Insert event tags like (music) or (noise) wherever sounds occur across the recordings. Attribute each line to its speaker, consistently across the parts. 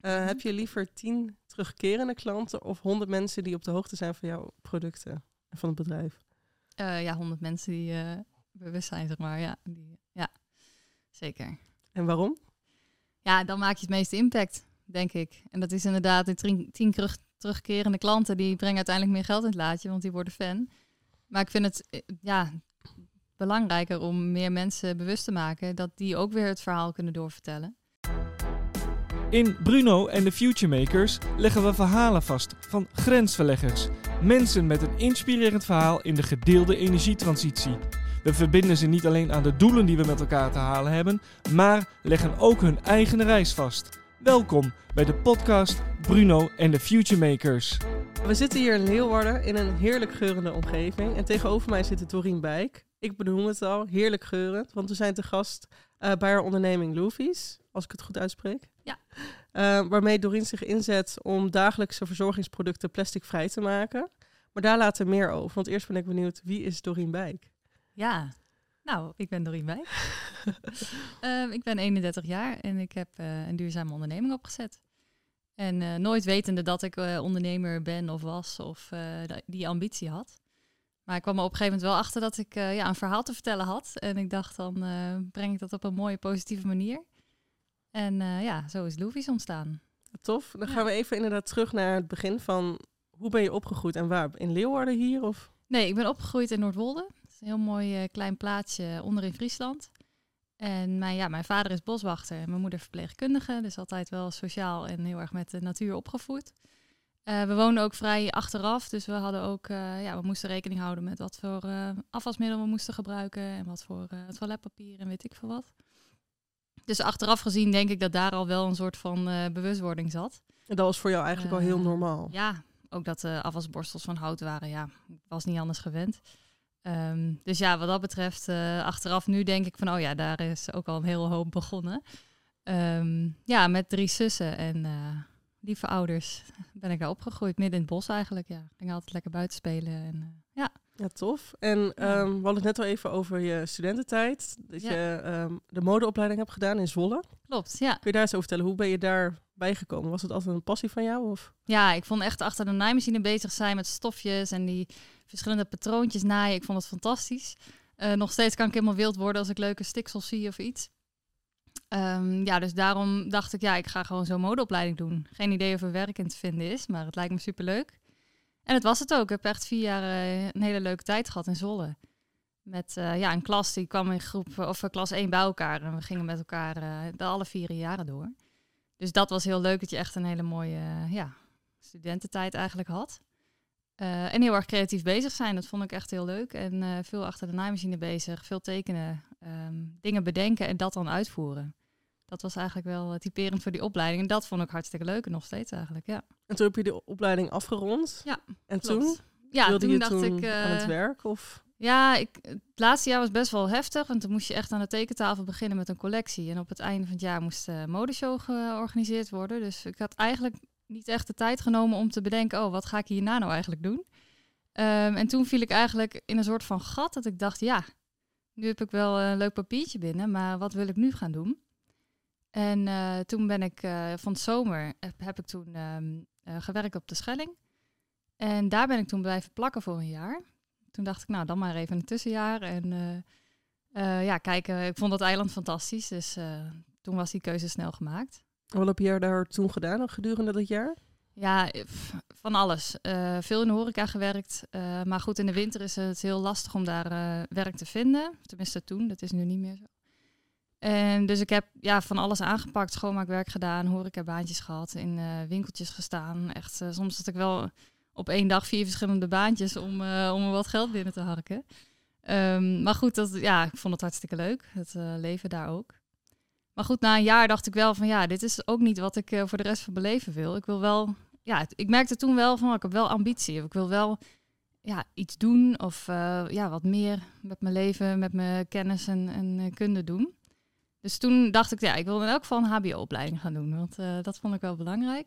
Speaker 1: Uh, heb je liever tien terugkerende klanten of honderd mensen die op de hoogte zijn van jouw producten en van het bedrijf?
Speaker 2: Uh, ja, honderd mensen die uh, bewust zijn, zeg maar. Ja, die, ja, zeker.
Speaker 1: En waarom?
Speaker 2: Ja, dan maak je het meeste impact, denk ik. En dat is inderdaad de tien, tien terug, terugkerende klanten, die brengen uiteindelijk meer geld in het laadje, want die worden fan. Maar ik vind het ja, belangrijker om meer mensen bewust te maken dat die ook weer het verhaal kunnen doorvertellen.
Speaker 3: In Bruno en de Future Makers leggen we verhalen vast van grensverleggers. Mensen met een inspirerend verhaal in de gedeelde energietransitie. We verbinden ze niet alleen aan de doelen die we met elkaar te halen hebben, maar leggen ook hun eigen reis vast. Welkom bij de podcast Bruno en de Future Makers.
Speaker 1: We zitten hier in Leeuwarden in een heerlijk geurende omgeving. En tegenover mij zit Dorien Bijk. Ik benoem het al, heerlijk geurend, want we zijn te gast uh, bij haar onderneming Loefies, als ik het goed uitspreek.
Speaker 2: Ja.
Speaker 1: Uh, waarmee Doreen zich inzet om dagelijkse verzorgingsproducten plasticvrij te maken. Maar daar later meer over, want eerst ben ik benieuwd, wie is Doreen Bijk?
Speaker 2: Ja, nou, ik ben Doreen Bijk. uh, (laughs) ik ben 31 jaar en ik heb een duurzame onderneming opgezet. En nooit wetende dat ik ondernemer ben of was of die ambitie had. Maar ik kwam er op een gegeven moment wel achter dat ik ja, een verhaal te vertellen had. En ik dacht, dan breng ik dat op een mooie, positieve manier. En uh, ja, zo is Loefies ontstaan.
Speaker 1: Tof. Dan gaan we even inderdaad terug naar het begin van... Hoe ben je opgegroeid en waar? In Leeuwarden hier? Of?
Speaker 2: Nee, ik ben opgegroeid in Noordwolde. Het is een heel mooi klein plaatsje onder in Friesland. En mijn, ja, mijn vader is boswachter en mijn moeder verpleegkundige. Dus altijd wel sociaal en heel erg met de natuur opgevoed. Uh, we woonden ook vrij achteraf, dus we hadden ook, uh, ja, we moesten rekening houden met wat voor uh, afwasmiddel we moesten gebruiken en wat voor toiletpapier en weet ik veel wat. Dus achteraf gezien denk ik dat daar al wel een soort van bewustwording zat.
Speaker 1: En dat was voor jou eigenlijk al heel normaal?
Speaker 2: Ja, ook dat de afwasborstels van hout waren, ja, was niet anders gewend. Um, dus ja, wat dat betreft, achteraf nu denk ik van, oh ja, daar is ook al een hele hoop begonnen. Um, ja, met drie zussen en lieve ouders ben ik daar opgegroeid. Midden in het bos eigenlijk, ja. Ging altijd lekker buiten spelen en ja.
Speaker 1: Tof. En um, we hadden het net al even over je studententijd. Dat ja. je um, de modeopleiding hebt gedaan in Zwolle.
Speaker 2: Klopt, ja.
Speaker 1: Kun je daar eens over vertellen? Hoe ben je daar bijgekomen? Was het altijd een passie van jou? Of?
Speaker 2: Ja, ik vond echt achter de naaimachine bezig zijn met stofjes en die verschillende patroontjes naaien. Ik vond het fantastisch. Uh, nog steeds kan ik helemaal wild worden als ik leuke stiksels zie of iets. Um, ja, dus daarom dacht ik, ja, ik ga gewoon zo'n modeopleiding doen. Geen idee of er werk in te vinden is, maar het lijkt me superleuk. En het was het ook. Ik heb echt vier jaar uh, een hele leuke tijd gehad in Zolle. Met uh, ja, een klas die kwam in groep, of klas 1 bij elkaar. En we gingen met elkaar de alle vier jaren door. Dus dat was heel leuk dat je echt een hele mooie ja, studententijd eigenlijk had. en heel erg creatief bezig zijn, dat vond ik echt heel leuk. En veel achter de naaimachine bezig, veel tekenen, um, dingen bedenken en dat dan uitvoeren dat was eigenlijk wel eh, typerend voor die opleiding. En dat vond ik hartstikke leuk en nog steeds eigenlijk, ja.
Speaker 1: En toen heb je de opleiding afgerond?
Speaker 2: Ja,
Speaker 1: En toen?
Speaker 2: Ja,
Speaker 1: Wilde
Speaker 2: toen
Speaker 1: je
Speaker 2: dacht
Speaker 1: toen
Speaker 2: ik... Uh,
Speaker 1: aan het werk? Of?
Speaker 2: Ja, ik, het laatste jaar was best wel heftig. Want toen moest je echt aan de tekentafel beginnen met een collectie. En op het einde van het jaar moest de modeshow georganiseerd worden. Dus ik had eigenlijk niet echt de tijd genomen om te bedenken... oh, wat ga ik hierna nou eigenlijk doen? Um, en toen viel ik eigenlijk in een soort van gat dat ik dacht... ja, nu heb ik wel een leuk papiertje binnen, maar wat wil ik nu gaan doen? En uh, toen ben ik uh, van het zomer, heb, heb ik toen um, uh, gewerkt op de Schelling. En daar ben ik toen blijven plakken voor een jaar. Toen dacht ik, nou dan maar even een tussenjaar. En ja, kijken, ik vond dat eiland fantastisch. Dus toen was die keuze snel gemaakt.
Speaker 1: Wat heb je daar toen gedaan gedurende dat jaar?
Speaker 2: Ja, van alles. veel in de horeca gewerkt. maar goed, in de winter is het heel lastig om daar werk te vinden. Tenminste toen, dat is nu niet meer zo. En dus ik heb ja, van alles aangepakt, schoonmaakwerk gedaan, horecabaantjes gehad, in uh, winkeltjes gestaan. Echt, uh, soms had ik wel op één dag vier verschillende baantjes om, uh, om er wat geld binnen te harken. Um, maar goed, dat, ja, ik vond het hartstikke leuk, het leven daar ook. Maar goed, na een jaar dacht ik wel van ja, dit is ook niet wat ik voor de rest van mijn leven wil. Ik wil wel, ja, ik merkte toen wel van ik heb wel ambitie. Ik wil wel ja, iets doen of ja, wat meer met mijn leven, met mijn kennis en, en kunde doen. Dus toen dacht ik, ja, ik wil in elk geval een HBO-opleiding gaan doen, want uh, dat vond ik wel belangrijk.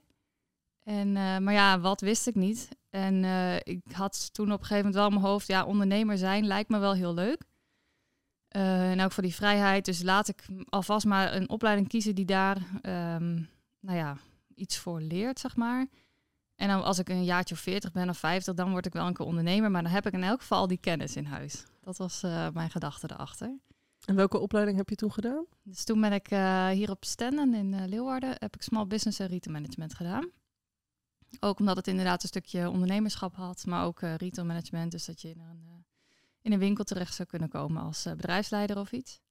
Speaker 2: En, uh, maar ja, wat wist ik niet. En uh, ik had toen op een gegeven moment wel in mijn hoofd, ja, ondernemer zijn lijkt me wel heel leuk. en ook voor die vrijheid. Dus laat ik alvast maar een opleiding kiezen die daar, um, nou ja, iets voor leert, zeg maar. En dan als ik een jaartje of 40 ben of 50, dan word ik wel een keer ondernemer. Maar dan heb ik in elk geval al die kennis in huis. Dat was eh, mijn gedachte erachter.
Speaker 1: En welke opleiding heb je toen gedaan?
Speaker 2: Dus toen ben ik eh, hier op Stenden in uh, Leeuwarden, heb ik Small Business en Retail Management gedaan. Ook omdat het inderdaad een stukje ondernemerschap had, maar ook uh, retail management. Dus dat je in een, in een winkel terecht zou kunnen komen als bedrijfsleider of iets.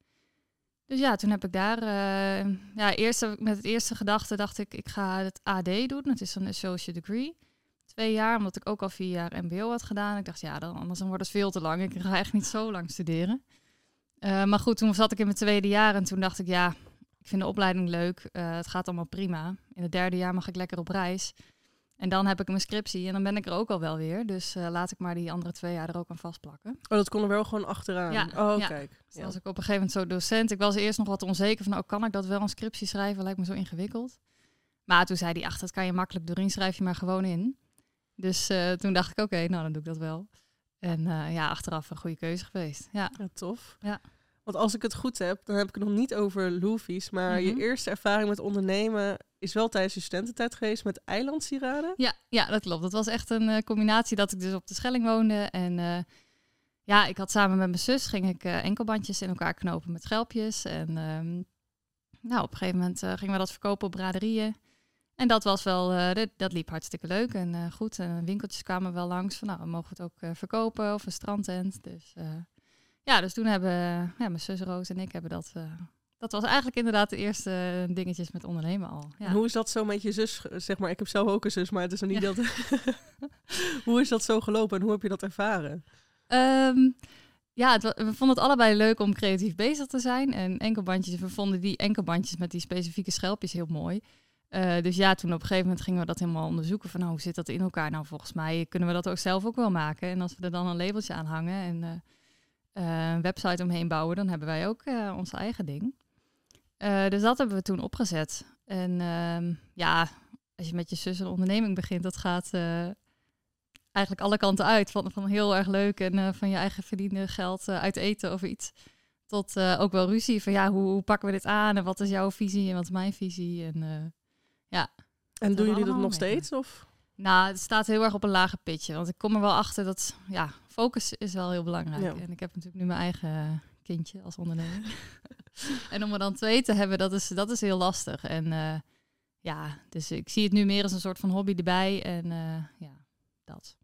Speaker 2: Dus ja, toen heb ik daar, ja, eerst met het eerste gedachte dacht ik, ik ga het AD doen. Het is een associate degree. Twee jaar, omdat ik ook al vier jaar MBO had gedaan. Ik dacht, ja, dan, anders dan wordt het veel te lang. Ik ga echt niet zo lang studeren. Uh, maar goed, toen zat ik in mijn tweede jaar en toen dacht ik, ja, ik vind de opleiding leuk. Uh, het gaat allemaal prima. In het derde jaar mag ik lekker op reis. En dan heb ik mijn scriptie en dan ben ik er ook al wel weer. Dus uh, laat ik maar die andere twee jaar er ook aan vastplakken.
Speaker 1: Oh, dat kon er wel gewoon achteraan?
Speaker 2: Ja.
Speaker 1: Oh,
Speaker 2: ja.
Speaker 1: kijk.
Speaker 2: Dus als ik op een gegeven moment zo docent... Ik was eerst nog wat onzeker van, nou, kan ik dat wel een scriptie schrijven? Lijkt me zo ingewikkeld. Maar toen zei hij, ach, dat kan je makkelijk doorheen, schrijf je maar gewoon in. Dus toen dacht ik, oké, okay, nou, dan doe ik dat wel. En uh, ja, achteraf een goede keuze geweest. Ja,
Speaker 1: ja tof.
Speaker 2: Ja.
Speaker 1: Want als ik het goed heb, dan heb ik het nog niet over Loefies. Maar
Speaker 2: Mhm.
Speaker 1: je eerste ervaring met ondernemen is wel tijdens je studententijd geweest met eilandsieraden.
Speaker 2: Ja, ja, dat klopt. Dat was echt een uh, combinatie dat ik dus op de Schelling woonde. En uh, ja, ik had samen met mijn zus, ging ik uh, enkelbandjes in elkaar knopen met schelpjes. En um, nou, op een gegeven moment gingen we dat verkopen op braderieën. En dat was wel, dit, dat liep hartstikke leuk en goed. En winkeltjes kwamen wel langs van, nou, mogen we het ook verkopen of een strandtent. Dus ja, dus toen hebben ja, mijn zus Roos en ik hebben dat. Dat was eigenlijk inderdaad de eerste dingetjes met ondernemen al. Ja.
Speaker 1: En hoe is dat zo met je zus? Zeg maar, ik heb zelf ook een zus, maar het is nog niet ja. dat. (laughs) hoe is dat zo gelopen en hoe heb je dat ervaren?
Speaker 2: Um, ja, het, we vonden het allebei leuk om creatief bezig te zijn. En enkelbandjes, we vonden die enkelbandjes met die specifieke schelpjes heel mooi. Uh, dus ja, toen op een gegeven moment gingen we dat helemaal onderzoeken. Van nou, hoe zit dat in elkaar? Nou, volgens mij kunnen we dat ook zelf ook wel maken. En als we er dan een labeltje aan hangen en uh, uh, een website omheen bouwen, dan hebben wij ook uh, ons eigen ding. Dus dat hebben we toen opgezet. En uh, ja, als je met je zus een onderneming begint, dat gaat eigenlijk alle kanten uit. Van, van heel erg leuk en van je eigen verdiende geld uit eten of iets. Tot ook wel ruzie van ja, hoe, hoe, pakken we dit aan en wat is jouw visie en wat is mijn visie. En ja.
Speaker 1: En doen jullie dat nog steeds? Of?
Speaker 2: Nou, het staat heel erg op een lage pitje. Want ik kom er wel achter dat ja, focus is wel heel belangrijk.
Speaker 1: Ja.
Speaker 2: En ik heb natuurlijk nu mijn eigen kindje als ondernemer. (laughs) en om er dan twee te hebben, dat is, dat is heel lastig. En uh, ja, dus ik zie het nu meer als een soort van hobby erbij. En uh, ja, dat.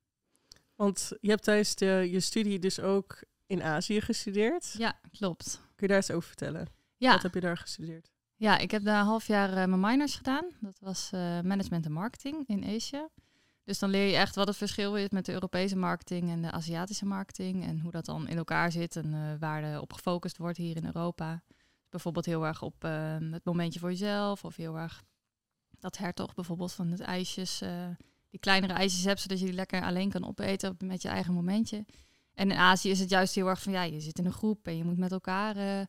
Speaker 1: Want je hebt tijdens de, je studie dus ook in Azië gestudeerd.
Speaker 2: Ja, klopt.
Speaker 1: Kun je daar eens over vertellen?
Speaker 2: Ja.
Speaker 1: Wat heb je daar gestudeerd?
Speaker 2: Ja, ik heb daar een half jaar uh, mijn minors gedaan. Dat was uh, management en marketing in Azië. Dus dan leer je echt wat het verschil is met de Europese marketing en de Aziatische marketing. En hoe dat dan in elkaar zit en uh, waar er op gefocust wordt hier in Europa. Bijvoorbeeld heel erg op uh, het momentje voor jezelf. Of heel erg dat hertog bijvoorbeeld van het ijsjes. Die kleinere ijsjes hebt, zodat je die lekker alleen kan opeten met je eigen momentje. En in Azië is het juist heel erg van, ja, je zit in een groep en je moet met elkaar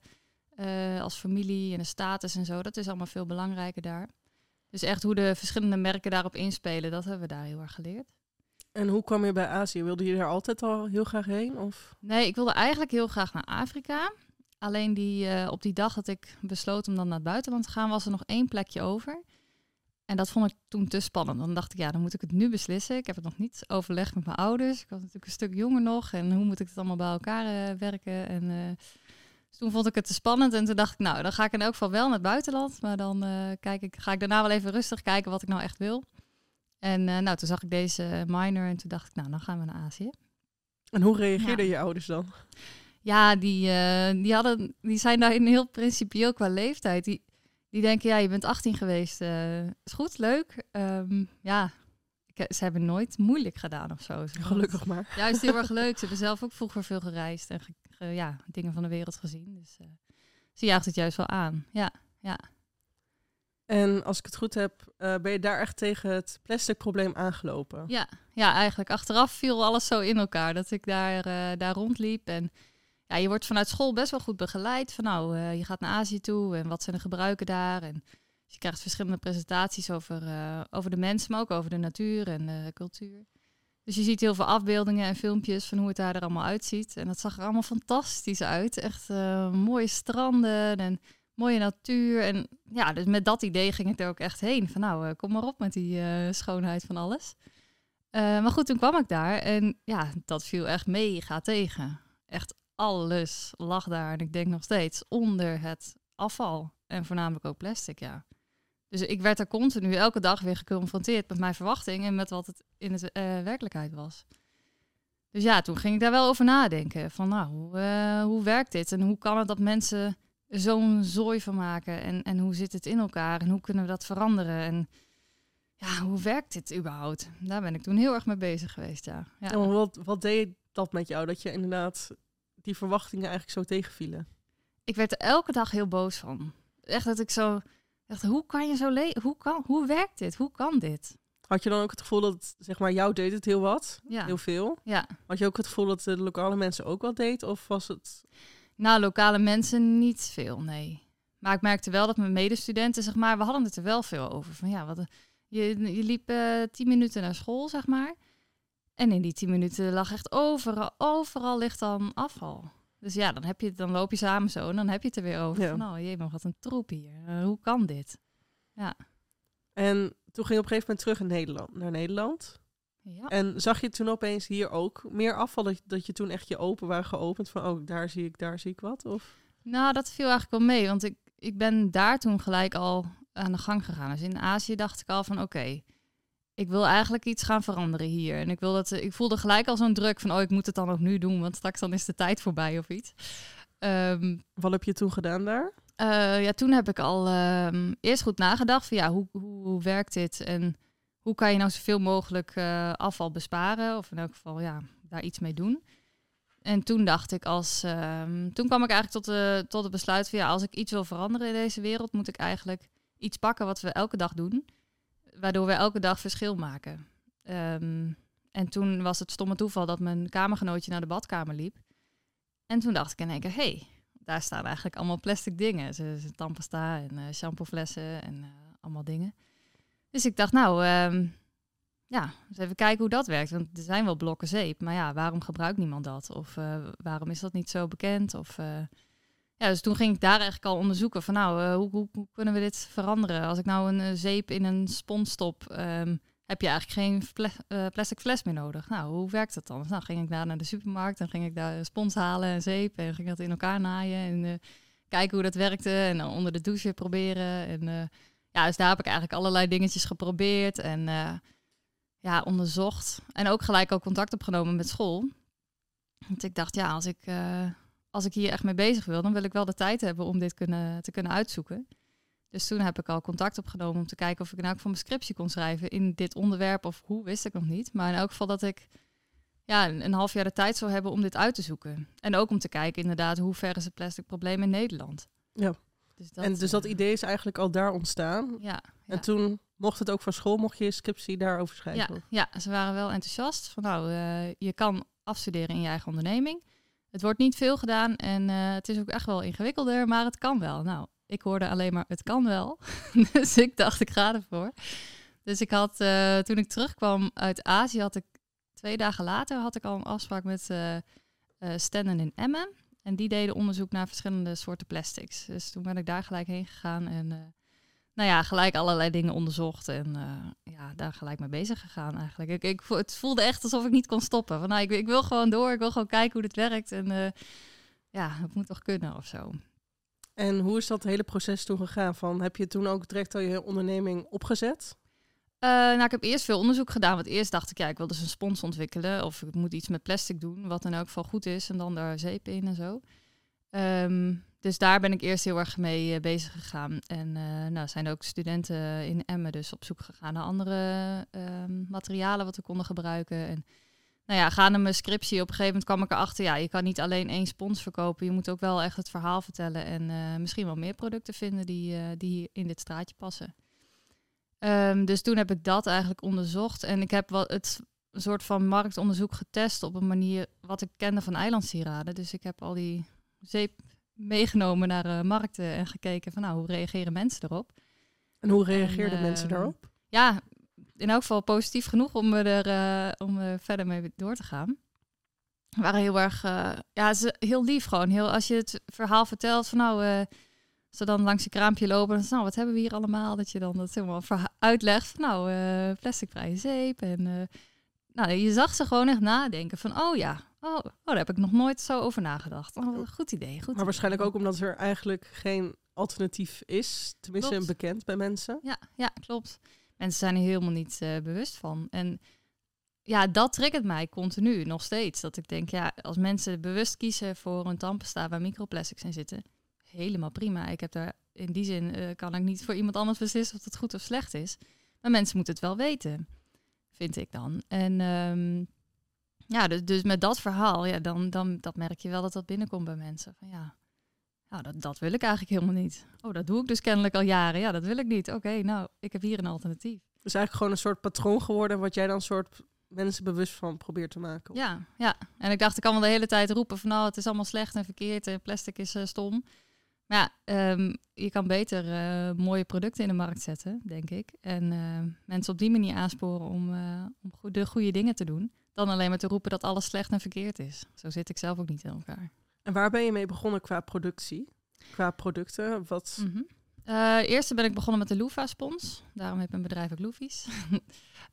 Speaker 2: uh, als familie en de status en zo. Dat is allemaal veel belangrijker daar. Dus echt hoe de verschillende merken daarop inspelen, dat hebben we daar heel erg geleerd.
Speaker 1: En hoe kwam je bij Azië? Wilde je daar altijd al heel graag heen? Of?
Speaker 2: Nee, ik wilde eigenlijk heel graag naar Afrika. Alleen die, uh, op die dag dat ik besloot om dan naar het buitenland te gaan, was er nog één plekje over. En dat vond ik toen te spannend. Dan dacht ik, ja, dan moet ik het nu beslissen. Ik heb het nog niet overlegd met mijn ouders. Ik was natuurlijk een stuk jonger nog. En hoe moet ik het allemaal bij elkaar uh, werken? En dus toen vond ik het te spannend. En toen dacht ik, nou, dan ga ik in elk geval wel naar het buitenland. Maar dan uh, kijk ik, ga ik daarna wel even rustig kijken wat ik nou echt wil. En uh, nou, toen zag ik deze minor en toen dacht ik, nou, dan gaan we naar Azië.
Speaker 1: En hoe reageerden ja. je ouders dan?
Speaker 2: Ja, die, uh, die, hadden, die zijn daarin heel principieel qua leeftijd. Die, die denken, ja, je bent 18 geweest. Is goed, leuk. Um, ja, ze hebben nooit moeilijk gedaan of zo.
Speaker 1: Gelukkig maar.
Speaker 2: Juist heel erg (laughs) leuk. Ze hebben zelf ook vroeger veel gereisd en ge, ge, ja, dingen van de wereld gezien. Dus uh, ze jaagt het juist wel aan. Ja, ja.
Speaker 1: En als ik het goed heb, uh, ben je daar echt tegen het plastic probleem aangelopen?
Speaker 2: Ja, ja, eigenlijk. Achteraf viel alles zo in elkaar dat ik daar, uh, daar rondliep. En ja, je wordt vanuit school best wel goed begeleid. Van nou, je gaat naar Azië toe en wat zijn de gebruiken daar. En dus je krijgt verschillende presentaties over, uh, over de mensen, maar ook over de natuur en de cultuur. Dus je ziet heel veel afbeeldingen en filmpjes van hoe het daar er allemaal uitziet. En dat zag er allemaal fantastisch uit. Echt uh, mooie stranden en mooie natuur. En ja, dus met dat idee ging ik er ook echt heen. Van nou, eh, kom maar op met die eh, schoonheid van alles. Eh, maar goed, toen kwam ik daar en ja, dat viel echt mega tegen. Echt alles lag daar en ik denk nog steeds onder het afval. En voornamelijk ook plastic, ja. Dus ik werd er continu elke dag weer geconfronteerd met mijn verwachting en met wat het in de werkelijkheid was. Dus ja, toen ging ik daar wel over nadenken. Van nou, hoe, hoe werkt dit? En hoe kan het dat mensen zo'n zooi van maken? En, en hoe zit het in elkaar? En hoe kunnen we dat veranderen? En ja, hoe werkt dit überhaupt? Daar ben ik toen heel erg mee bezig geweest, ja. ja.
Speaker 1: En wat, wat deed dat met jou? Dat je inderdaad die verwachtingen eigenlijk zo tegenvielen?
Speaker 2: Ik werd er elke dag heel boos van. Echt dat ik zo dacht, hoe kan je zo leven? Hoe, kan, hoe werkt dit? Hoe kan dit?
Speaker 1: Had je dan ook het gevoel dat, zeg maar, jou deed het heel wat?
Speaker 2: Ja.
Speaker 1: Heel veel?
Speaker 2: Ja.
Speaker 1: Had je ook het gevoel dat de lokale mensen ook wat deed? Of was het...
Speaker 2: Nou, lokale mensen niet veel, nee. Maar ik merkte wel dat mijn medestudenten, zeg maar, we hadden het er wel veel over. Van ja, wat, je, je liep uh, tien minuten naar school, zeg maar. En in die tien minuten lag echt overal, overal ligt dan afval. Dus ja, dan, heb je, dan loop je samen zo en dan heb je het er weer over. Ja. Van, oh jee, maar wat een troep hier. Uh, hoe kan dit? Ja.
Speaker 1: En toen ging je op een gegeven moment terug in Nederland, naar Nederland.
Speaker 2: Ja.
Speaker 1: En zag je toen opeens hier ook meer afval? Dat, dat je toen echt je open waren geopend van, oh, daar zie ik, daar zie ik wat? Of?
Speaker 2: Nou, dat viel eigenlijk wel mee, want ik, ik ben daar toen gelijk al aan de gang gegaan. Dus in Azië dacht ik al van, oké, ik wil eigenlijk iets gaan veranderen hier. En ik, wil dat, ik voelde gelijk al zo'n druk van, oh, ik moet het dan ook nu doen, want straks dan is de tijd voorbij of iets. Um,
Speaker 1: wat heb je toen gedaan daar?
Speaker 2: Uh, ja, toen heb ik al um, eerst goed nagedacht van, ja, hoe, hoe, hoe werkt dit? En hoe kan je nou zoveel mogelijk uh, afval besparen? Of in elk geval ja, daar iets mee doen. En toen dacht ik als. Um, toen kwam ik eigenlijk tot, de, tot het besluit van ja, als ik iets wil veranderen in deze wereld, moet ik eigenlijk iets pakken wat we elke dag doen. Waardoor we elke dag verschil maken. Um, en toen was het stomme toeval dat mijn kamergenootje naar de badkamer liep. En toen dacht ik in één keer, hé, hey, daar staan eigenlijk allemaal plastic dingen. Dus tandpasta en uh, shampooflessen en uh, allemaal dingen. Dus ik dacht, nou, um, ja, eens even kijken hoe dat werkt. Want er zijn wel blokken zeep, maar ja, waarom gebruikt niemand dat? Of uh, waarom is dat niet zo bekend? Of, ja, dus toen ging ik daar eigenlijk al onderzoeken van, nou, uh, hoe, hoe, kunnen we dit veranderen? Als ik nou een zeep in een spons stop, um, heb je eigenlijk geen fles, plastic fles meer nodig. Nou, hoe werkt dat dan? Nou, ging ik daar naar de supermarkt en ging ik daar spons halen en zeep en ging dat in elkaar naaien en kijken hoe dat werkte en dan onder de douche proberen en ja, dus daar heb ik eigenlijk allerlei dingetjes geprobeerd en ja, onderzocht. En ook gelijk al contact opgenomen met school. Want ik dacht, ja, als ik, als ik hier echt mee bezig wil, dan wil ik wel de tijd hebben om dit kunnen, te kunnen uitzoeken. Dus toen heb ik al contact opgenomen om te kijken of ik nou ook van mijn scriptie kon schrijven in dit onderwerp. Of hoe, wist ik nog niet. Maar in elk geval dat ik ja, een, een half jaar de tijd zou hebben om dit uit te zoeken. En ook om te kijken inderdaad, hoe ver is het plastic probleem in Nederland.
Speaker 1: Ja. Dus dat, en dus dat
Speaker 2: uh,
Speaker 1: idee is eigenlijk al daar ontstaan.
Speaker 2: Ja,
Speaker 1: En toen mocht het ook van school, mocht je je scriptie daarover schrijven.
Speaker 2: Ja, ja, ze waren wel enthousiast. Van nou, uh, je kan afstuderen in je eigen onderneming. Het wordt niet veel gedaan en uh, het is ook echt wel ingewikkelder, maar het kan wel. Nou, ik hoorde alleen maar het kan wel. (laughs) dus ik dacht, ik ga ervoor. Dus ik had, uh, toen ik terugkwam uit Azië, had ik twee dagen later had ik al een afspraak met uh, Stennen in Emmen. En die deden onderzoek naar verschillende soorten plastics. Dus toen ben ik daar gelijk heen gegaan en nou ja, gelijk allerlei dingen onderzocht en uh, ja, daar gelijk mee bezig gegaan eigenlijk. Ik, ik, het voelde echt alsof ik niet kon stoppen. Van, nou, ik, ik wil gewoon door, ik wil gewoon kijken hoe dit werkt en uh, ja, het moet toch kunnen of zo.
Speaker 1: En hoe is dat hele proces toen gegaan? Van, heb je toen ook direct al je onderneming opgezet?
Speaker 2: Uh, nou, ik heb eerst veel onderzoek gedaan. Want eerst dacht ik, ja, ik wil dus een spons ontwikkelen. Of ik moet iets met plastic doen, wat in elk geval goed is. En dan daar zeep in en zo. Um, dus daar ben ik eerst heel erg mee uh, bezig gegaan. En uh, nou, zijn ook studenten in Emmen dus op zoek gegaan naar andere um, materialen wat we konden gebruiken. En nou ja, gaande mijn scriptie, op een gegeven moment kwam ik erachter, ja, je kan niet alleen één spons verkopen. Je moet ook wel echt het verhaal vertellen en misschien wel meer producten vinden die, die in dit straatje passen. Um, dus toen heb ik dat eigenlijk onderzocht. En ik heb wat het soort van marktonderzoek getest op een manier wat ik kende van eilandsieraden. Dus ik heb al die zeep meegenomen naar uh, markten en gekeken van nou, hoe reageren mensen erop.
Speaker 1: En hoe reageerden en, uh, mensen daarop?
Speaker 2: Ja, in elk geval positief genoeg om er uh, om er verder mee door te gaan. waren heel erg, uh, ja, ze, heel lief gewoon. Heel, als je het verhaal vertelt van nou, uh, Ze dan langs je kraampje lopen en nou, wat hebben we hier allemaal? Dat je dan dat helemaal uitlegt. Van, nou, eh plasticvrije zeep. En eh, nou, je zag ze gewoon echt nadenken van, oh ja, oh, oh, daar heb ik nog nooit zo over nagedacht. Oh, een goed idee, goed
Speaker 1: Maar waarschijnlijk ook omdat er eigenlijk geen alternatief is. Tenminste,
Speaker 2: Klopt.
Speaker 1: bekend bij mensen.
Speaker 2: Ja, ja, klopt. Mensen zijn er helemaal niet eh, bewust van. En ja, dat triggert mij continu nog steeds. Dat ik denk, ja, als mensen bewust kiezen voor een tandpasta waar microplastics in zitten, helemaal prima. Ik heb daar in die zin eh, kan ik niet voor iemand anders beslissen of het goed of slecht is. Maar mensen moeten het wel weten, vind ik dan. En ehm, ja, dus, dus met dat verhaal, ja, dan, dan dat merk je wel dat dat binnenkomt bij mensen. Van ja, nou, dat, dat wil ik eigenlijk helemaal niet. Oh, dat doe ik dus kennelijk al jaren. Ja, dat wil ik niet. Oké, nou, ik heb hier een alternatief.
Speaker 1: Dus eigenlijk gewoon een soort patroon geworden, wat jij dan soort mensen bewust van probeert te maken.
Speaker 2: Ja, ja. En ik dacht, ik kan wel de hele tijd roepen van nou, het is allemaal slecht en verkeerd en plastic is eh, stom. Maar ja, ehm, je kan beter eh, mooie producten in de markt zetten, denk ik. En eh, mensen op die manier aansporen om, eh, om de goede dingen te doen. Dan alleen maar te roepen dat alles slecht en verkeerd is. Zo zit ik zelf ook niet in elkaar.
Speaker 1: En waar ben je mee begonnen qua productie? Qua producten? Wat...
Speaker 2: Eh, eerst ben ik begonnen met de Loofah-spons. Daarom heb ik mijn bedrijf ook Loofies. (laughs)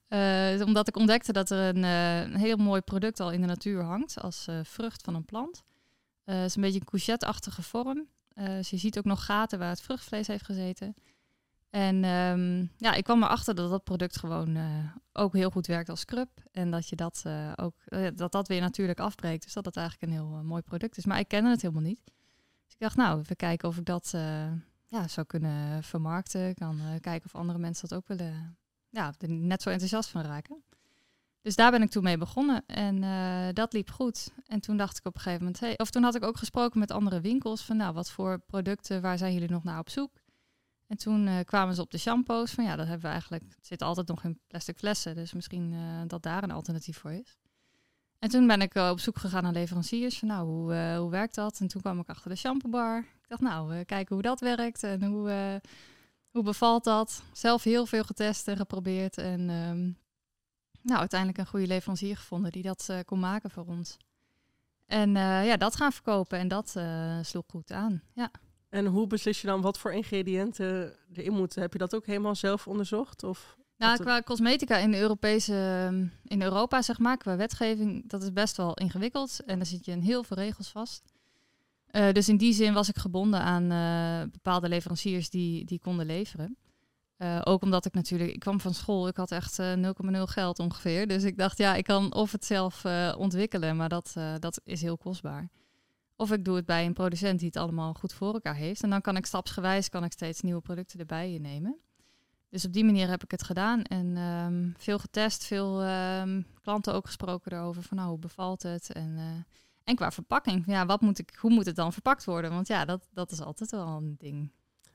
Speaker 2: Eh, omdat ik ontdekte dat er een, eh, een heel mooi product al in de natuur hangt als vrucht van een plant. Het is een beetje een courgette-achtige vorm. Dus je ziet ook nog gaten waar het vruchtvlees heeft gezeten. En ehm, ja, ik kwam erachter dat dat product gewoon eh, ook heel goed werkt als scrub. En dat je dat eh, ook eh, dat dat weer natuurlijk afbreekt. Dus dat het eigenlijk een heel mooi product is. Maar ik kende het helemaal niet. Dus ik dacht, nou, even kijken of ik dat ja, zou kunnen vermarkten. Ik kan kijken of andere mensen dat ook willen, ja, er net zo enthousiast van raken. Dus daar ben ik toen mee begonnen en dat liep goed. En toen dacht ik op een gegeven moment, hey, of toen had ik ook gesproken met andere winkels van, nou, wat voor producten, waar zijn jullie nog naar op zoek? En toen eh, kwamen ze op de shampoos van, ja, dat hebben we eigenlijk, het zit altijd nog in plastic flessen, dus misschien eh, dat daar een alternatief voor is. En toen ben ik eh, op zoek gegaan naar leveranciers. Van, nou, hoe, hoe werkt dat? En toen kwam ik achter de shampoo bar. Ik dacht, nou, kijken hoe dat werkt en hoe, hoe bevalt dat. Zelf heel veel getest en geprobeerd. En ehm, nou, uiteindelijk een goede leverancier gevonden die dat kon maken voor ons. En ja, dat gaan verkopen en dat sloeg goed aan. Ja.
Speaker 1: En hoe beslis je dan wat voor ingrediënten erin moeten? Heb je dat ook helemaal zelf onderzocht? Of
Speaker 2: Nou, qua cosmetica in de Europese, ehm, in Europa zeg maar, qua wetgeving, dat is best wel ingewikkeld. En daar zit je in heel veel regels vast. Eh, dus in die zin was ik gebonden aan eh, bepaalde leveranciers die, die konden leveren. Eh, ook omdat ik natuurlijk, ik kwam van school, ik had echt eh 0,0 geld ongeveer. Dus ik dacht, ja, ik kan of het zelf ontwikkelen, maar dat, dat is heel kostbaar. Of ik doe het bij een producent die het allemaal goed voor elkaar heeft. En dan kan ik stapsgewijs kan ik steeds nieuwe producten erbij nemen. Dus op die manier heb ik het gedaan en ehm, veel getest, veel ehm, klanten ook gesproken daarover van nou, hoe bevalt het? En, eh, en qua verpakking, ja, wat moet ik, hoe moet het dan verpakt worden? Want ja, dat, dat is altijd wel een ding.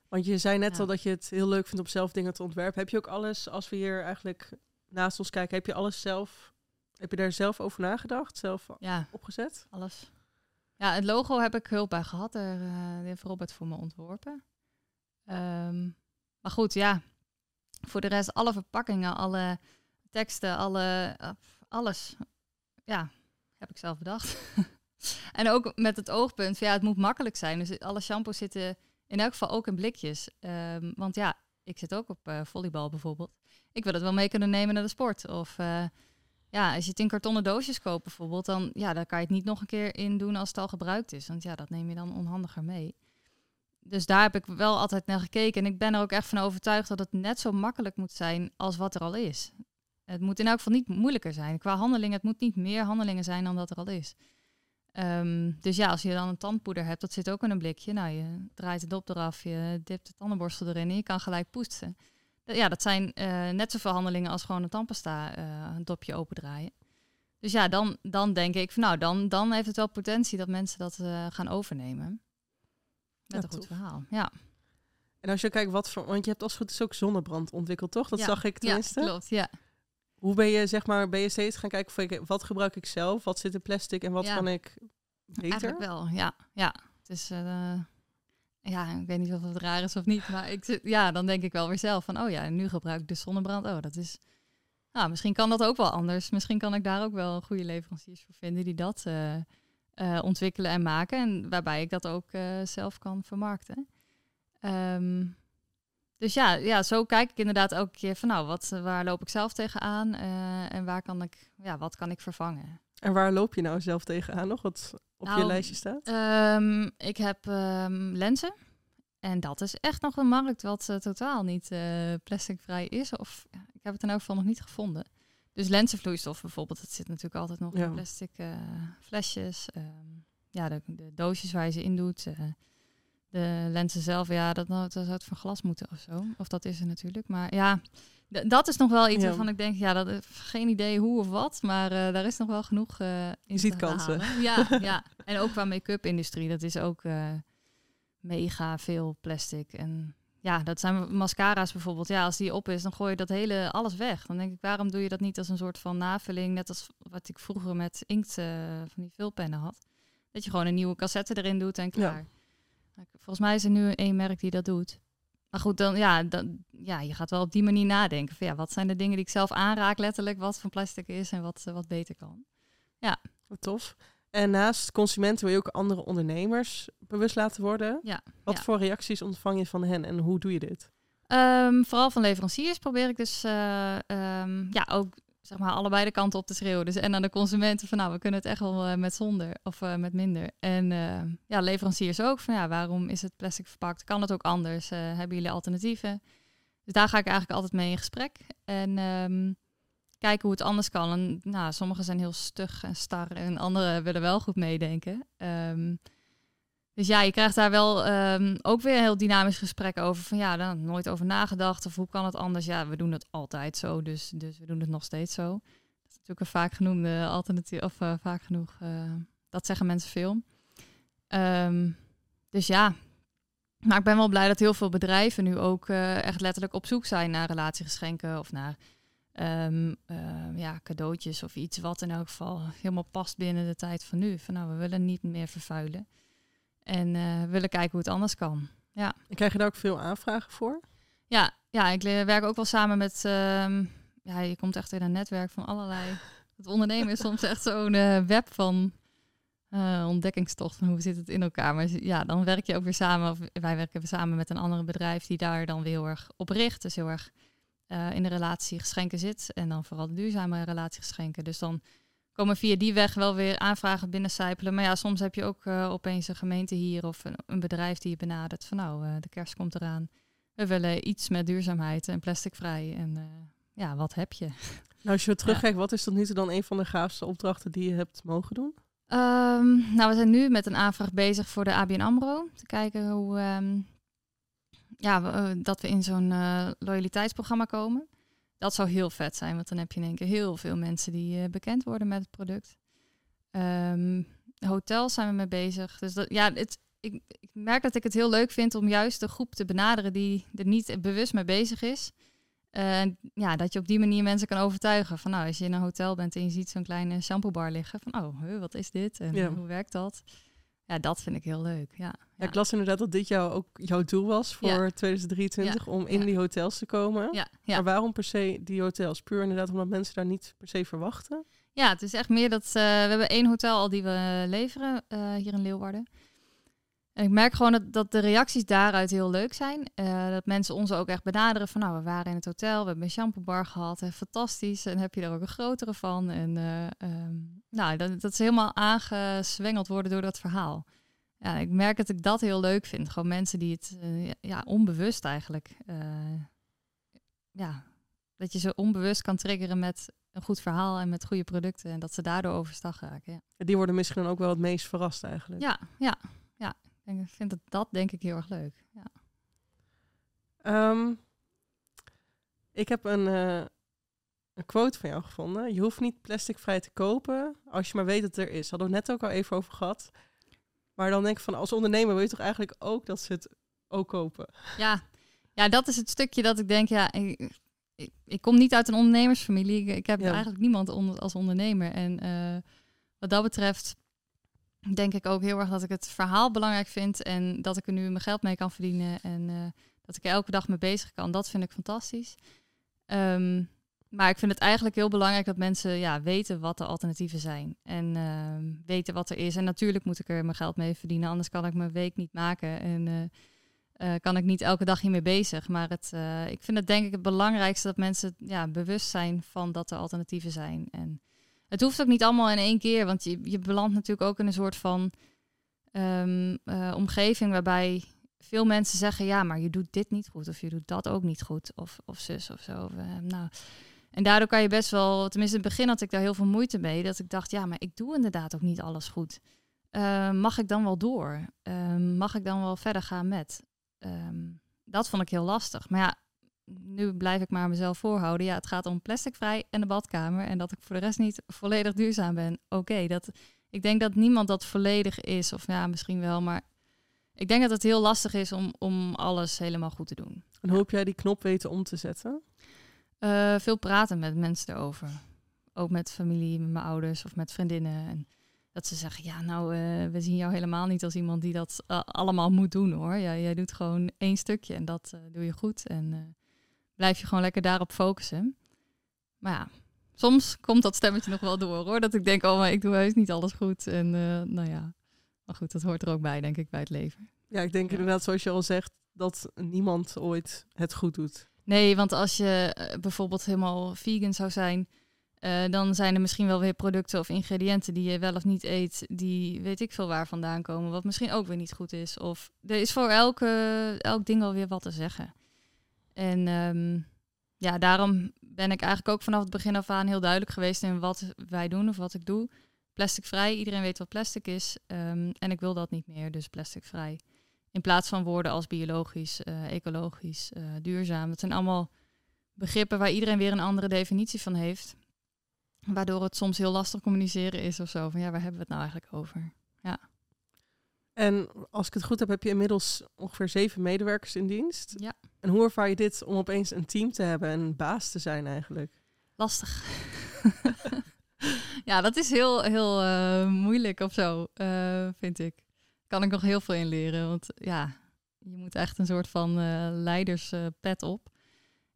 Speaker 1: Want je zei net
Speaker 2: Ja.
Speaker 1: al dat je het heel leuk vindt om zelf dingen te ontwerpen. Heb je ook alles, als we hier eigenlijk naast ons kijken, heb je alles zelf, heb je daar zelf over nagedacht, zelf
Speaker 2: Ja,
Speaker 1: opgezet?
Speaker 2: alles. Ja, het logo heb ik hulp bij gehad. Daar eh, heeft Robert voor me ontworpen. Ehm, maar goed, ja. Voor de rest, alle verpakkingen, alle teksten, alle, eh, alles. Ja, heb ik zelf bedacht. (laughs) en ook met het oogpunt, ja, het moet makkelijk zijn. Dus alle shampoos zitten in elk geval ook in blikjes. Ehm, want ja, ik zit ook op eh, volleybal bijvoorbeeld. Ik wil het wel mee kunnen nemen naar de sport. Of ja, als je het in kartonnen doosjes koopt bijvoorbeeld, dan, ja, dan kan je het niet nog een keer in doen als het al gebruikt is. Want ja, dat neem je dan onhandiger mee. Dus daar heb ik wel altijd naar gekeken. En ik ben er ook echt van overtuigd dat het net zo makkelijk moet zijn als wat er al is. Het moet in elk geval niet moeilijker zijn. Qua handelingen, het moet niet meer handelingen zijn dan dat er al is. Ehm, dus ja, als je dan een tandpoeder hebt, dat zit ook in een blikje. Nou, je draait de dop eraf, je dipt de tandenborstel erin en je kan gelijk poetsen. Ja, dat zijn eh, net zoveel handelingen als gewoon een tandpasta eh, een dopje opendraaien. Dus ja, dan, dan denk ik van nou, dan, dan heeft het wel potentie dat mensen dat eh, gaan overnemen. Met
Speaker 1: Ja,
Speaker 2: een goed
Speaker 1: tof.
Speaker 2: verhaal. Ja,
Speaker 1: En als je kijkt wat voor, want je hebt als het goed is ook zonnebrand ontwikkeld, toch? Dat
Speaker 2: Ja.
Speaker 1: zag ik tenminste.
Speaker 2: ja klopt. Ja.
Speaker 1: Hoe ben je, zeg maar, ben je steeds gaan kijken van, wat gebruik ik zelf? Wat zit in plastic en wat
Speaker 2: Ja.
Speaker 1: kan ik beter?
Speaker 2: Eigenlijk wel, ja. ja. Het is, ja, ik weet niet of het raar is of niet, maar ik, zit- ja, dan denk ik wel weer zelf van, oh ja, nu gebruik ik de zonnebrand. Oh, dat is, nou, misschien kan dat ook wel anders. Misschien kan ik daar ook wel goede leveranciers voor vinden die dat eh, eh, ontwikkelen en maken. En waarbij ik dat ook eh, zelf kan vermarkten. Ehm, dus ja, ja, zo kijk ik inderdaad elke keer van nou, wat, waar loop ik zelf tegenaan en waar kan ik, ja, wat kan ik vervangen?
Speaker 1: En waar loop je nou zelf tegenaan nog, wat op je
Speaker 2: Nou,
Speaker 1: lijstje staat?
Speaker 2: Ehm, ik heb ehm, lenzen. En dat is echt nog een markt wat eh, totaal niet eh, plasticvrij is. Of ja, ik heb het in elk geval nog niet gevonden. Dus lenzenvloeistof bijvoorbeeld, dat zit natuurlijk altijd nog
Speaker 1: Ja.
Speaker 2: in plastic eh, flesjes. Ehm, ja, de, de doosjes waar je ze in doet. Eh, de lenzen zelf, ja, dat, nou, dat zou het van glas moeten of zo. Of dat is er natuurlijk. Maar ja, dat is nog wel iets
Speaker 1: Ja.
Speaker 2: waarvan ik denk, ja, dat is geen idee hoe of wat. Maar eh, daar is nog wel genoeg eh in
Speaker 1: Je ziet kansen.
Speaker 2: halen. Ja, (laughs) ja, en ook qua make-up-industrie. Dat is ook eh, mega veel plastic. En ja, dat zijn mascara's bijvoorbeeld. Ja, als die op is, dan gooi je dat hele alles weg. Dan denk ik, waarom doe je dat niet als een soort van navulling, net als wat ik vroeger met inkt eh, van die vulpennen had. Dat je gewoon een nieuwe cassette erin doet en klaar. Volgens mij is er nu één merk die dat doet. Maar goed, dan ja, dan, ja, je gaat wel op die manier nadenken. Van, ja, wat zijn de dingen die ik zelf aanraak, letterlijk, wat van plastic is en wat, eh, wat beter kan.
Speaker 1: Wat tof. En naast consumenten wil je ook andere ondernemers bewust laten worden.
Speaker 2: Ja,
Speaker 1: Wat
Speaker 2: ja.
Speaker 1: voor reacties ontvang je van hen en hoe doe je dit?
Speaker 2: Ehm, vooral van leveranciers probeer ik dus eh, ehm, ja, ook zeg maar allebei de kanten op te schreeuwen. Dus en aan de consumenten van nou, we kunnen het echt wel eh, met zonder of eh, met minder. En eh, ja, leveranciers ook van ja, waarom is het plastic verpakt? Kan het ook anders? Hebben jullie alternatieven? Dus daar ga ik eigenlijk altijd mee in gesprek. En ehm, kijken hoe het anders kan. En nou, sommigen zijn heel stug en star en anderen willen wel goed meedenken. Ehm, dus ja, je krijgt daar wel ehm, ook weer een heel dynamisch gesprek over. Van ja, dan nooit over nagedacht. Of hoe kan het anders? Ja, we doen het altijd zo. Dus, dus we doen het nog steeds zo. Dat is natuurlijk een vaak genoemde alternatief. Of eh, vaak genoeg. eh, dat zeggen mensen veel. Ehm, dus ja. Maar ik ben wel blij dat heel veel bedrijven nu ook eh, echt letterlijk op zoek zijn naar relatiegeschenken. Of naar ehm, ja, cadeautjes of iets wat in elk geval helemaal past binnen de tijd van nu. Van nou, we willen niet meer vervuilen. En eh, willen kijken hoe het anders kan.
Speaker 1: En krijg je daar ook veel aanvragen voor?
Speaker 2: Ja, ja ik werk ook wel samen met... ehm, ja, je komt echt in een netwerk van allerlei... Het ondernemen is soms echt zo'n eh, web van eh, ontdekkingstocht. Van hoe zit het in elkaar? Maar ja, dan werk je ook weer samen... Of wij werken samen met een ander bedrijf... die daar dan weer heel erg op richt. Dus heel erg in de relatie geschenken zit. En dan vooral de duurzame relatiegeschenken. Dus dan komen via die weg wel weer aanvragen binnencijpelen. Maar ja, soms heb je ook eh, opeens een gemeente hier... of een, een bedrijf die je benadert van... nou, eh, de kerst komt eraan. We willen iets met duurzaamheid en plasticvrij. En eh, ja, wat heb je? (laughs)
Speaker 1: Nou, als je terugkijkt, wat is tot nu toe dan een van de gaafste opdrachten die je hebt mogen doen?
Speaker 2: Ehm, nou, we zijn nu met een aanvraag bezig voor de ABN AMRO. Te kijken hoe, ehm, ja, we, dat we in zo'n loyaliteitsprogramma komen. Dat zou heel vet zijn, want dan heb je in één keer heel veel mensen die eh, bekend worden met het product. Ehm, hotels zijn we mee bezig. Dus dat, ja, het, ik, ik merk dat ik het heel leuk vind om juist de groep te benaderen die er niet bewust mee bezig is. En ja, dat je op die manier mensen kan overtuigen. Van nou, als je in een hotel bent en je ziet zo'n kleine shampoobar liggen. Van oh, huh, wat is dit? En
Speaker 1: Ja.
Speaker 2: hoe werkt dat? Ja, dat vind ik heel leuk. Ja,
Speaker 1: Ja, ik las inderdaad dat dit jou ook jouw doel was voor
Speaker 2: Ja.
Speaker 1: 2023 om in die hotels te komen.
Speaker 2: ja, ja.
Speaker 1: Maar waarom per se die hotels? Puur inderdaad omdat mensen daar niet per se verwachten.
Speaker 2: Ja, het is echt meer dat eh, we hebben één hotel al die we leveren eh, hier in Leeuwarden. En ik merk gewoon dat, dat de reacties daaruit heel leuk zijn. Eh, dat mensen ons ook echt benaderen van nou, we waren in het hotel, we hebben een shampoobar gehad, hè, fantastisch. En heb je er ook een grotere van. En eh, ehm, nou, dat, dat ze helemaal aangezwengeld worden door dat verhaal. Ja, ik merk dat ik dat heel leuk vind. Gewoon mensen die het eh, ja, onbewust eigenlijk. ja, dat je ze onbewust kan triggeren met een goed verhaal en met goede producten. En dat ze daardoor overstag raken. Ja,
Speaker 1: Die worden misschien dan ook wel het meest verrast eigenlijk.
Speaker 2: ja, ja. Ik vind dat, dat denk ik heel erg leuk. Ja.
Speaker 1: Ehm, ik heb een, eh, een quote van jou gevonden. Je hoeft niet plasticvrij te kopen als je maar weet dat het er is. Hadden we het net ook al even over gehad. Maar dan denk ik van als ondernemer wil je toch eigenlijk ook dat ze het ook kopen.
Speaker 2: Ja. ja, dat is het stukje dat ik denk, ja, ik, ik, ik kom niet uit een ondernemersfamilie. Ik, ik heb
Speaker 1: Ja.
Speaker 2: eigenlijk niemand onder, als ondernemer. En eh, wat dat betreft denk ik ook heel erg dat ik het verhaal belangrijk vind en dat ik er nu mijn geld mee kan verdienen en eh, dat ik er elke dag mee bezig kan. Dat vind ik fantastisch. Ehm, maar ik vind het eigenlijk heel belangrijk dat mensen ja, weten wat de alternatieven zijn. En ehm, weten wat er is. En natuurlijk moet ik er mijn geld mee verdienen, anders kan ik mijn week niet maken. En eh, kan ik niet elke dag hiermee bezig. Maar het, eh, ik vind het denk ik het belangrijkste dat mensen ja, bewust zijn van dat er alternatieven zijn. En het hoeft ook niet allemaal in één keer, want je, je belandt natuurlijk ook in een soort van ehm, eh, omgeving waarbij veel mensen zeggen, ja, maar je doet dit niet goed of je doet dat ook niet goed of, of zus of zo. Eh, nou, en daardoor kan je best wel, tenminste in het begin had ik daar heel veel moeite mee, dat ik dacht, ja, maar ik doe inderdaad ook niet alles goed. Eh, mag ik dan wel door? Eh, mag ik dan wel verder gaan met? Ehm, dat vond ik heel lastig. Maar ja, nu blijf ik maar mezelf voorhouden. Ja, het gaat om plasticvrij en de badkamer. En dat ik voor de rest niet volledig duurzaam ben. Oké, dat ik denk dat niemand dat volledig is. Of ja, misschien wel. Maar ik denk dat het heel lastig is om, om alles helemaal goed te doen.
Speaker 1: En hoe heb jij die knop weten om te zetten?
Speaker 2: Eh, veel praten met mensen erover. Ook met familie, met mijn ouders of met vriendinnen. En dat ze zeggen, ja, nou, eh, we zien jou helemaal niet als iemand die dat eh, allemaal moet doen, hoor. Ja, jij doet gewoon één stukje en dat doe je goed. En blijf je gewoon lekker daarop focussen. Maar ja, soms komt dat stemmetje nog wel door, hoor. Dat ik denk, oh, maar ik doe heus niet alles goed. En eh, nou ja, maar goed, dat hoort er ook bij, denk ik, bij het leven.
Speaker 1: Ja, ik denk
Speaker 2: Ja.
Speaker 1: inderdaad, zoals je al zegt, dat niemand ooit het goed doet.
Speaker 2: Nee, want als je eh, bijvoorbeeld helemaal vegan zou zijn, eh, dan zijn er misschien wel weer producten of ingrediënten die je wel of niet eet, die weet ik veel waar vandaan komen, wat misschien ook weer niet goed is. Of er is voor elke, elk ding alweer wat te zeggen. En ehm, ja, daarom ben ik eigenlijk ook vanaf het begin af aan heel duidelijk geweest in wat wij doen of wat ik doe. Plasticvrij, iedereen weet wat plastic is. ehm, en ik wil dat niet meer, dus plasticvrij. In plaats van woorden als biologisch, eh, ecologisch, eh, duurzaam. Dat zijn allemaal begrippen waar iedereen weer een andere definitie van heeft. Waardoor het soms heel lastig communiceren is of zo. Van ja, waar hebben we het nou eigenlijk over?
Speaker 1: En als ik het goed heb, heb je inmiddels ongeveer zeven medewerkers in dienst.
Speaker 2: Ja.
Speaker 1: En hoe ervaar je dit om opeens een team te hebben en een baas te zijn eigenlijk?
Speaker 2: Lastig. (laughs) ja, dat is heel, heel eh, moeilijk of zo, eh, vind ik. Kan ik nog heel veel in leren. Want ja, je moet echt een soort van eh leiderspet op.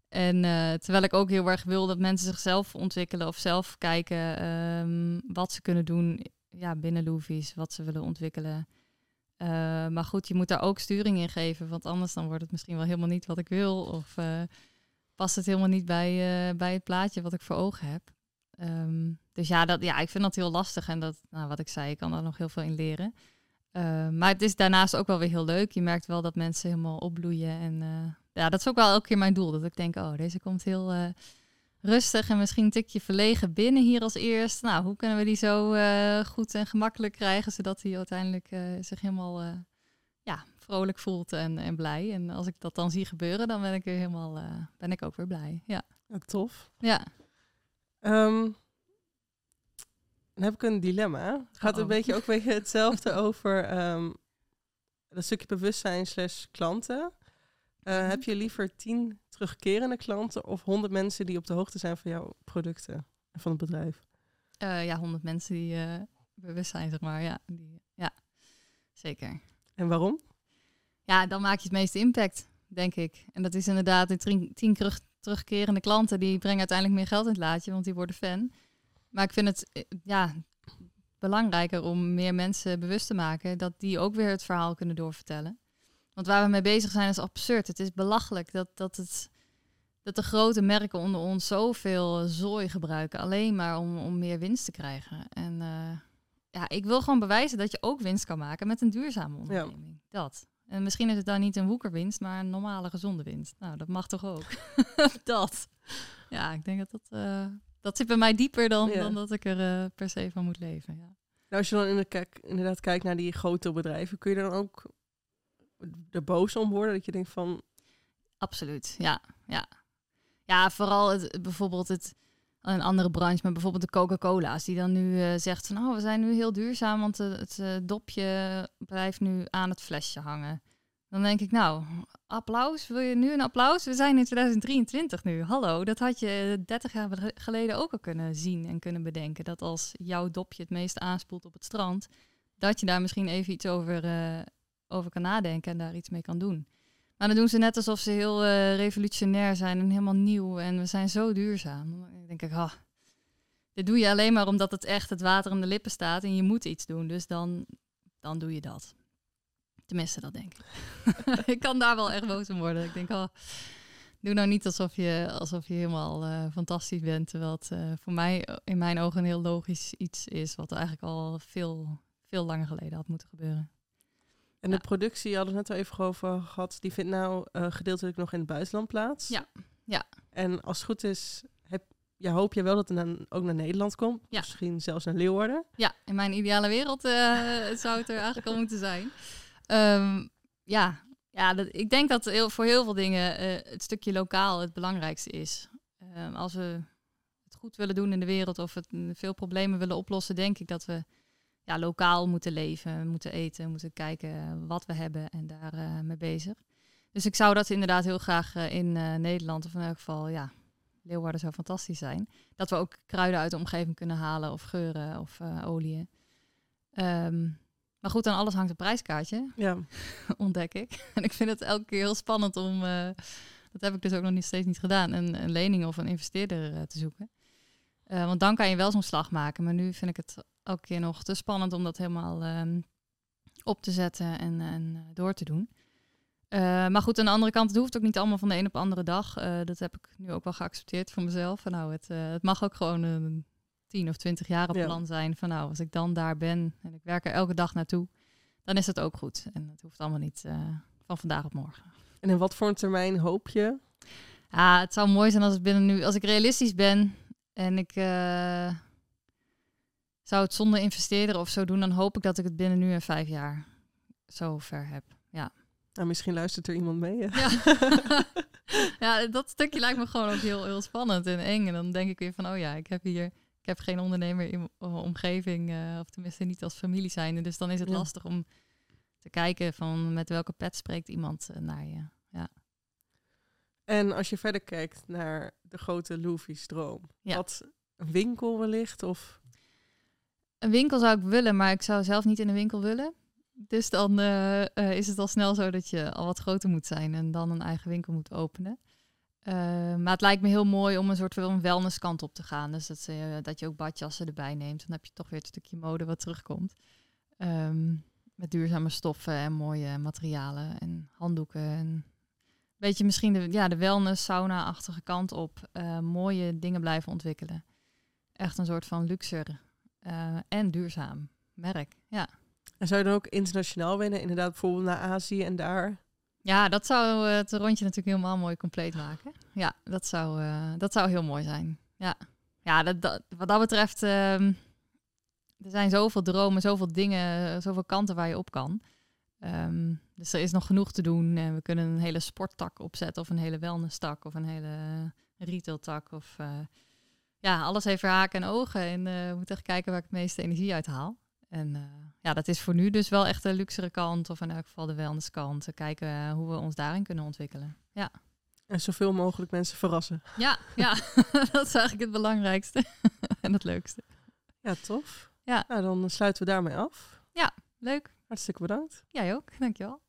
Speaker 2: En terwijl ik ook heel erg wil dat mensen zichzelf ontwikkelen of zelf kijken ehm, wat ze kunnen doen ja, binnen Loevies, wat ze willen ontwikkelen. Eh, maar goed, je moet daar ook sturing in geven, want anders dan wordt het misschien wel helemaal niet wat ik wil. Of eh, past het helemaal niet bij, eh, bij het plaatje wat ik voor ogen heb. Ehm, dus ja, dat, ja, ik vind dat heel lastig. En dat, nou, wat ik zei, ik kan daar nog heel veel in leren. Maar het is daarnaast ook wel weer heel leuk. Je merkt wel dat mensen helemaal opbloeien. En ja, dat is ook wel elke keer mijn doel. Dat ik denk, oh, deze komt heel rustig en misschien een tikje verlegen binnen hier als eerst. Nou, hoe kunnen we die zo eh, goed en gemakkelijk krijgen, zodat hij uiteindelijk eh, zich helemaal eh, ja, vrolijk voelt en, en blij. En als ik dat dan zie gebeuren, dan ben ik weer helemaal, ben ik ook weer blij. Ja,
Speaker 1: Ja, tof.
Speaker 2: ja.
Speaker 1: Ehm, dan heb ik een dilemma. Het gaat een beetje ook een beetje hetzelfde (laughs) over ehm dat stukje bewustzijn slash klanten. Eh,
Speaker 2: Mhm.
Speaker 1: Heb je liever tien terugkerende klanten of honderd mensen die op de hoogte zijn van jouw producten en van het bedrijf?
Speaker 2: Eh, ja, honderd mensen die eh, bewust zijn, zeg maar. Ja, die, ja, zeker.
Speaker 1: En waarom?
Speaker 2: Ja, dan maak je het meeste impact, denk ik. En dat is inderdaad de tien, tien terug, terugkerende klanten. Die brengen uiteindelijk meer geld in het laadje, want die worden fan. Maar ik vind het ja, belangrijker om meer mensen bewust te maken... dat die ook weer het verhaal kunnen doorvertellen. Want waar we mee bezig zijn is absurd. Het is belachelijk dat, dat, het, dat de grote merken onder ons zoveel zooi gebruiken. Alleen maar om, om meer winst te krijgen. En eh, ja, ik wil gewoon bewijzen dat je ook winst kan maken met een duurzame onderneming. Dat. En misschien is het dan niet een woekerwinst, maar een normale, gezonde winst. Nou, dat mag toch ook? (laughs) dat. Ja, ik denk dat dat... eh, dat zit bij mij dieper dan,
Speaker 1: Ja.
Speaker 2: dan dat ik er eh, per se van moet leven. Ja.
Speaker 1: Nou, als je dan inderdaad kijkt naar die grote bedrijven, kun je dan ook er boos om worden? Dat je denkt van,
Speaker 2: Absoluut, ja. Ja, ja vooral het, bijvoorbeeld het, een andere branche, maar bijvoorbeeld de Coca-Cola's, die dan nu eh, zegt van, oh, we zijn nu heel duurzaam, want eh, het eh, dopje blijft nu aan het flesje hangen. Dan denk ik, nou, applaus, wil je nu een applaus? We zijn in 2023 nu, hallo. Dat had je 30 jaar geleden ook al kunnen zien en kunnen bedenken. Dat als jouw dopje het meest aanspoelt op het strand, dat je daar misschien even iets over, over kan nadenken en daar iets mee kan doen. Maar dan doen ze net alsof ze heel eh, revolutionair zijn en helemaal nieuw. En we zijn zo duurzaam. Dan denk ik, ah, dit doe je alleen maar omdat het echt het water in de lippen staat en je moet iets doen. Dus dan, dan doe je dat. Tenminste, dat denk ik. (laughs) ik kan daar wel echt boos om worden. Ik denk, oh, doe nou niet alsof je, alsof je helemaal eh, fantastisch bent. Terwijl het eh, voor mij in mijn ogen een heel logisch iets is. Wat eigenlijk al veel, veel langer geleden had moeten gebeuren.
Speaker 1: En de productie, je hadden het net al even over gehad, die vindt nou uh, gedeeltelijk nog in het buitenland plaats.
Speaker 2: Ja, ja.
Speaker 1: En als het goed is, heb, ja, hoop je wel dat het dan ook naar Nederland komt. Ja. Misschien zelfs naar Leeuwarden.
Speaker 2: Ja, in mijn ideale wereld (laughs) uh, zou het er eigenlijk al moeten zijn. Um, ja, ja dat, ik denk dat heel, voor heel veel dingen uh, het stukje lokaal het belangrijkste is. Um, als we het goed willen doen in de wereld of het, veel problemen willen oplossen, denk ik dat we ja, lokaal moeten leven, moeten eten, moeten kijken wat we hebben en daar uh, mee bezig. Dus ik zou dat inderdaad heel graag uh, in uh, Nederland, of in elk geval, ja, Leeuwarden zou fantastisch zijn. Dat we ook kruiden uit de omgeving kunnen halen, of geuren, of oliën. Um, maar goed, aan alles hangt een prijskaartje,
Speaker 1: ja. (laughs)
Speaker 2: ontdek ik. En ik vind het elke keer heel spannend om, dat heb ik dus ook nog niet, steeds niet gedaan, een, een lening of een investeerder te zoeken. want dan kan je wel zo'n slag maken, maar nu vind ik het elke keer nog te spannend om dat helemaal um, op te zetten en, en uh, door te doen. Uh, maar goed, aan de andere kant, het hoeft ook niet allemaal van de een op de andere dag. Uh, dat heb ik nu ook wel geaccepteerd voor mezelf. Van, nou, het, het mag ook gewoon een tien of twintig jaar op plan zijn. Van nou, als ik dan daar ben en ik werk er elke dag naartoe, dan is het ook goed. En het hoeft allemaal niet van vandaag op morgen.
Speaker 1: En in wat voor een termijn hoop je?
Speaker 2: Ja, het zou mooi zijn als het binnen nu, als ik realistisch ben en ik zou het zonder investeerder of zo doen, dan hoop ik dat ik het binnen nu en vijf jaar zo ver heb. Ja.
Speaker 1: Nou, misschien luistert er iemand mee.
Speaker 2: Ja. (laughs) ja, dat stukje lijkt me gewoon ook heel, heel spannend en eng. En dan denk ik weer van, oh ja, ik heb hier, ik heb geen ondernemer in mijn omgeving, uh, of tenminste niet als familie zijn. Dus dan is het ja. lastig om te kijken van met welke pet spreekt iemand uh, naar je. Ja.
Speaker 1: En als je verder kijkt naar de grote Loefi-stroom, ja. wat een winkel wellicht of
Speaker 2: een winkel zou ik willen, maar ik zou zelf niet in een winkel willen. Dus dan uh, uh, is het al snel zo dat je al wat groter moet zijn en dan een eigen winkel moet openen. Uh, maar het lijkt me heel mooi om een soort van wellnesskant op te gaan. Dus dat, dat je ook badjassen erbij neemt. Dan heb je toch weer het stukje mode wat terugkomt. Um, met duurzame stoffen en mooie materialen en handdoeken. En beetje misschien de, ja, de wellness, sauna-achtige kant op. mooie dingen blijven ontwikkelen. Echt een soort van luxe uh, en duurzaam merk. Ja.
Speaker 1: En zou je dan ook internationaal winnen? Inderdaad, bijvoorbeeld naar Azië en daar?
Speaker 2: Ja, dat zou het rondje natuurlijk helemaal mooi compleet maken. Ja, dat zou, uh, dat zou heel mooi zijn. Ja, ja dat, dat, wat dat betreft, uh, er zijn zoveel dromen, zoveel dingen, zoveel kanten waar je op kan. Um, dus er is nog genoeg te doen. En we kunnen een hele sporttak opzetten, of een hele wellness-tak, of een hele retail-tak. Of uh, ja, alles heeft haken en ogen. En uh, we moeten echt kijken waar ik het meeste energie uit haal. En uh, ja, dat is voor nu dus wel echt de luxere kant, of in elk geval de wellnesskant. Kijken uh, hoe we ons daarin kunnen ontwikkelen. Ja.
Speaker 1: En zoveel mogelijk mensen verrassen.
Speaker 2: Ja, ja. (laughs) dat is eigenlijk het belangrijkste (laughs) en het leukste.
Speaker 1: Ja, tof.
Speaker 2: Ja.
Speaker 1: Nou, dan sluiten we daarmee af.
Speaker 2: Ja, leuk.
Speaker 1: Hartstikke bedankt.
Speaker 2: Jij ook, dankjewel.